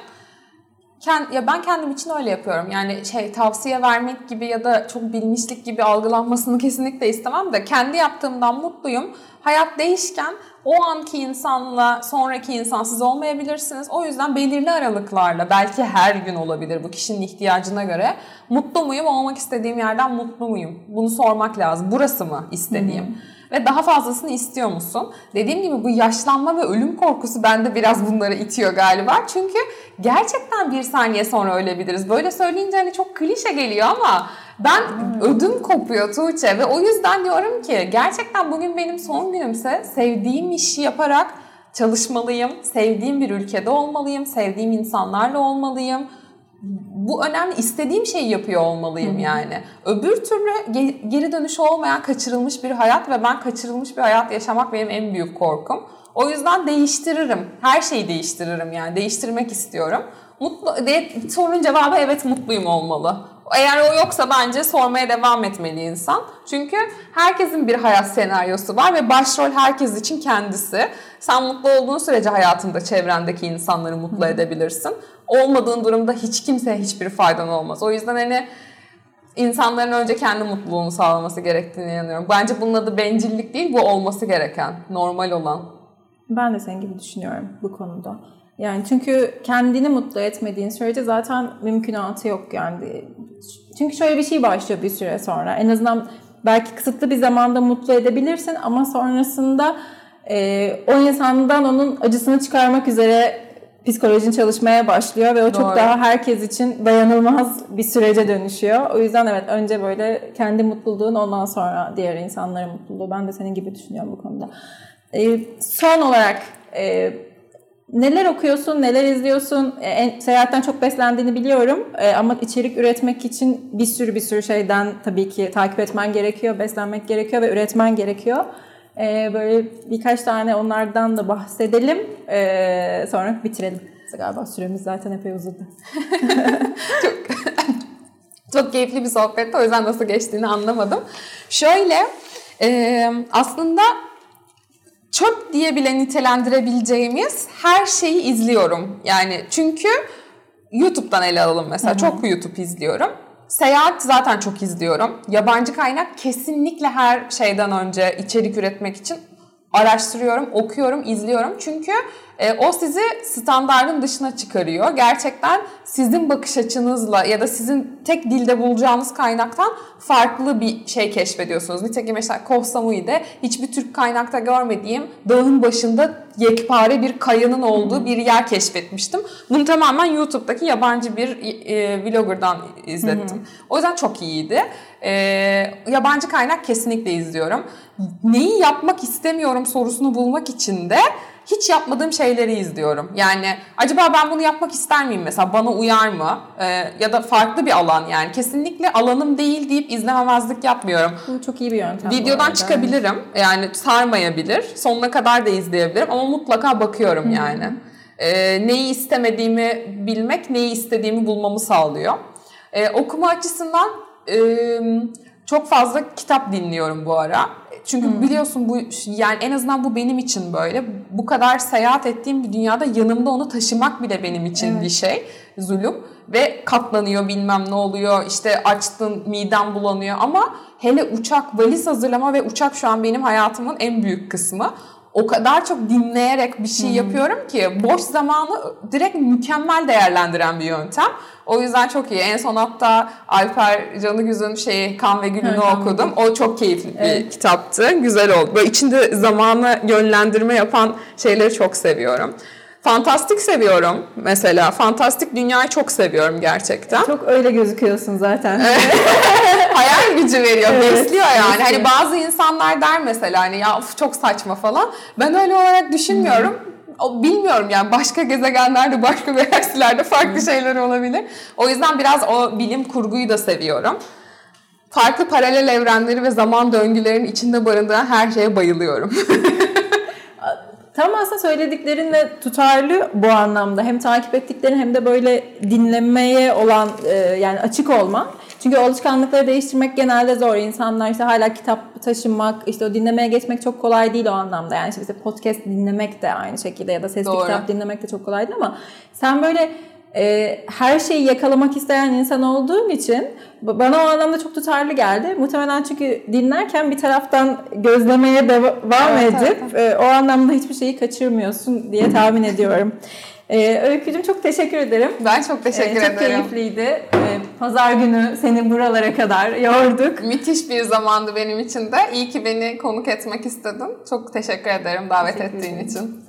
Ken, ya ben kendim için öyle yapıyorum. Yani şey tavsiye vermek gibi ya da çok bilmişlik gibi algılanmasını kesinlikle istemem de kendi yaptığımdan mutluyum. Hayat değişken. O anki insanla sonraki insan siz olmayabilirsiniz. O yüzden belirli aralıklarla belki her gün olabilir bu kişinin ihtiyacına göre. Mutlu muyum? Olmak istediğim yerden mutlu muyum? Bunu sormak lazım. Burası mı istediğim? Ve daha fazlasını istiyor musun? Dediğim gibi bu yaşlanma ve ölüm korkusu bende biraz bunları itiyor galiba. Çünkü gerçekten bir saniye sonra ölebiliriz. Böyle söyleyince hani çok klişe geliyor ama ben ödüm kopuyor Tuğçe ve o yüzden diyorum ki gerçekten bugün benim son günümse sevdiğim işi yaparak çalışmalıyım. Sevdiğim bir ülkede olmalıyım. Sevdiğim insanlarla olmalıyım bu önemli. istediğim şeyi yapıyor olmalıyım yani. Öbür türlü ge- geri dönüşü olmayan kaçırılmış bir hayat ve ben kaçırılmış bir hayat yaşamak benim en büyük korkum. O yüzden değiştiririm. Her şeyi değiştiririm yani. Değiştirmek istiyorum. Mutlu de, sorunun cevabı evet mutluyum olmalı. Eğer o yoksa bence sormaya devam etmeli insan. Çünkü herkesin bir hayat senaryosu var ve başrol herkes için kendisi. Sen mutlu olduğun sürece hayatında çevrendeki insanları mutlu edebilirsin. Olmadığın durumda hiç kimseye hiçbir faydan olmaz. O yüzden hani insanların önce kendi mutluluğunu sağlaması gerektiğine inanıyorum. Bence bunun adı bencillik değil, bu olması gereken, normal olan.
Ben de senin gibi düşünüyorum bu konuda. Yani çünkü kendini mutlu etmediğin sürece zaten mümkünatı yok yani. Çünkü şöyle bir şey başlıyor bir süre sonra. En azından belki kısıtlı bir zamanda mutlu edebilirsin ama sonrasında e, o insandan onun acısını çıkarmak üzere psikolojin çalışmaya başlıyor ve o çok
Doğru.
daha herkes için dayanılmaz bir sürece dönüşüyor. O yüzden evet önce böyle kendi mutluluğun ondan sonra diğer insanların mutluluğu. Ben de senin gibi düşünüyorum bu konuda. E, son olarak e, neler okuyorsun, neler izliyorsun? E, en, seyahatten çok beslendiğini biliyorum E, ama içerik üretmek için bir sürü bir sürü şeyden tabii ki takip etmen gerekiyor, beslenmek gerekiyor ve üretmen gerekiyor. E, böyle birkaç tane onlardan da bahsedelim. E, sonra bitirelim. Galiba süremiz zaten epey uzadı.
Çok keyifli bir sohbetti. O yüzden nasıl geçtiğini anlamadım. Şöyle e, aslında çöp diye bile nitelendirebileceğimiz her şeyi izliyorum. Yani çünkü YouTube'dan ele alalım mesela. Çok YouTube izliyorum. Seyahat zaten çok izliyorum. Yabancı kaynak kesinlikle her şeyden önce içerik üretmek için araştırıyorum, okuyorum, izliyorum. Çünkü e, o sizi standartın dışına çıkarıyor. Gerçekten sizin bakış açınızla ya da sizin tek dilde bulacağınız kaynaktan farklı bir şey keşfediyorsunuz. Nitekim mesela Koh Samui'de hiçbir Türk kaynakta görmediğim dağın başında yekpare bir kayanın olduğu bir yer keşfetmiştim. Bunu tamamen YouTube'daki yabancı bir e, vlogger'dan izlettim. O yüzden çok iyiydi. E, yabancı kaynak kesinlikle izliyorum. Neyi yapmak istemiyorum sorusunu bulmak için de hiç yapmadığım şeyleri izliyorum. Yani acaba ben bunu yapmak ister miyim mesela bana uyar mı? Ee, ya da farklı bir alan yani kesinlikle alanım değil deyip izlememezlik yapmıyorum.
Bu çok iyi bir yöntem.
Videodan çıkabilirim yani sarmayabilir sonuna kadar da izleyebilirim ama mutlaka bakıyorum yani. Ee, neyi istemediğimi bilmek neyi istediğimi bulmamı sağlıyor. Ee, okuma açısından... E, çok fazla kitap dinliyorum bu ara. Çünkü hmm. biliyorsun bu yani en azından bu benim için böyle. Bu kadar seyahat ettiğim bir dünyada yanımda onu taşımak bile benim için evet. bir şey. Zulüm ve katlanıyor bilmem ne oluyor. İşte açtın midem bulanıyor ama hele uçak valiz hazırlama ve uçak şu an benim hayatımın en büyük kısmı o kadar çok dinleyerek bir şey hmm. yapıyorum ki boş zamanı direkt mükemmel değerlendiren bir yöntem. O yüzden çok iyi. En son hatta Alper Canıgüz'ün şeyi Kan ve Gül'ünü evet, okudum. O çok keyifli bir evet. kitaptı. Güzel oldu. Böyle içinde zamanı yönlendirme yapan şeyleri çok seviyorum. Fantastik seviyorum mesela. Fantastik dünyayı çok seviyorum gerçekten.
Çok öyle gözüküyorsun zaten.
Hayal gücü veriyor, evet, besliyor yani. Besliyor. Hani bazı insanlar der mesela hani ya of çok saçma falan. Ben öyle olarak düşünmüyorum. Hmm. Bilmiyorum yani başka gezegenlerde, başka galaksilerde farklı hmm. şeyler olabilir. O yüzden biraz o bilim kurguyu da seviyorum. Farklı paralel evrenleri ve zaman döngülerinin içinde barındıran her şeye bayılıyorum.
Tam aslında söylediklerinle tutarlı bu anlamda. Hem takip ettiklerin hem de böyle dinlemeye olan e, yani açık olman. Çünkü alışkanlıkları değiştirmek genelde zor. İnsanlar işte hala kitap taşımak, işte o dinlemeye geçmek çok kolay değil o anlamda. Yani işte podcast dinlemek de aynı şekilde ya da sesli Doğru. kitap dinlemek de çok kolay değil ama sen böyle e, her şeyi yakalamak isteyen insan olduğun için bana o anlamda çok tutarlı geldi. Muhtemelen çünkü dinlerken bir taraftan gözlemeye devam evet, edip evet. E, o anlamda hiçbir şeyi kaçırmıyorsun diye tahmin ediyorum. Ee, Öykücüm çok teşekkür ederim.
Ben çok teşekkür ee,
çok ederim. Çok keyifliydi. Ee, Pazar günü seni buralara kadar yorduk.
Müthiş bir zamandı benim için de. İyi ki beni konuk etmek istedin. Çok teşekkür ederim davet teşekkür ettiğin ederim. için.